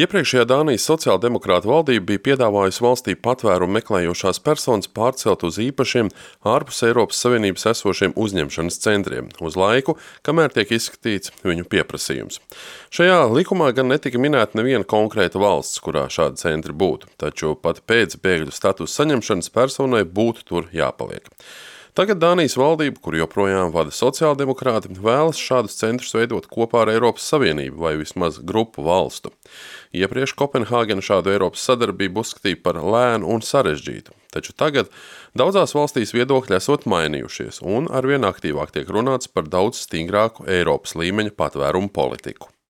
Iepriekšējā Dānijas sociāldemokrāta valdība bija piedāvājusi valstī patvērumu meklējošās personas pārcelt uz īpašiem ārpus Eiropas Savienības esošiem uzņemšanas centriem uz laiku, kamēr tiek izskatīts viņu pieprasījums. Šajā likumā gan netika minēta neviena konkrēta valsts, kurā šādi centri būtu, taču pat pēc bēgļu statusa saņemšanas personai būtu tur jāpaliek. Tagad Dānijas valdība, kur joprojām vada sociāldemokrāti, vēlas šādus centrus veidot kopā ar Eiropas Savienību vai vismaz grupu valstu. Iepriekš Kopenhāgena šādu Eiropas sadarbību uzskatīja par lēnu un sarežģītu, taču tagad daudzās valstīs viedokļi esot mainījušies un arvien aktīvāk tiek runāts par daudz stingrāku Eiropas līmeņa patvērumu politiku.